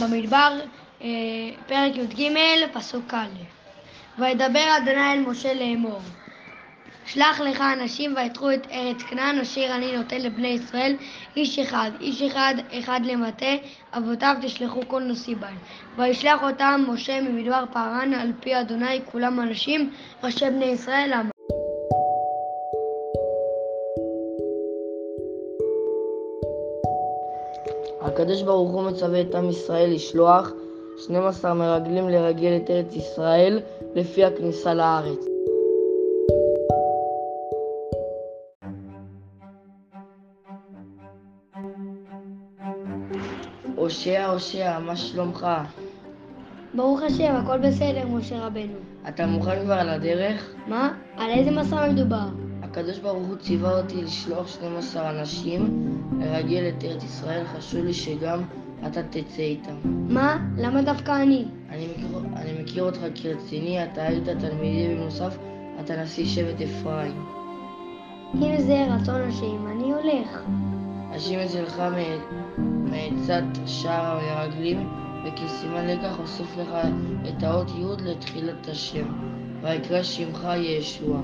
במדבר, אה, פרק י"ג, פסוק א'. וידבר אדוני אל משה לאמור. שלח לך אנשים ויתחו את ארץ כנען אשר אני נותן לבני ישראל איש אחד, איש אחד אחד למטה, אבותיו תשלחו כל נשיא בהם. וישלח אותם משה ממדבר פרן על פי אדוני כולם אנשים ראשי בני ישראל. הקדוש ברוך הוא מצווה את עם ישראל לשלוח 12 מרגלים לרגל את ארץ ישראל לפי הכניסה לארץ. הושע, הושע, מה שלומך? ברוך השם, הכל בסדר, משה רבנו. אתה מוכן כבר על הדרך? מה? על איזה מסע מדובר? הקדוש ברוך הוא ציווה אותי לשלוח 12 אנשים לרגל את ארץ ישראל, חשוב לי שגם אתה תצא איתם. מה? למה דווקא אני? אני מכיר, אני מכיר אותך כרציני, אתה היית תלמידי בנוסף, אתה נשיא שבט אפרים. אם זה רצון השם, אני הולך. השם אצלך מעצת שער המרגלים, וכסימן לקח אוסף לך את האות י' לתחילת השם, ויקרא שמך ישוע.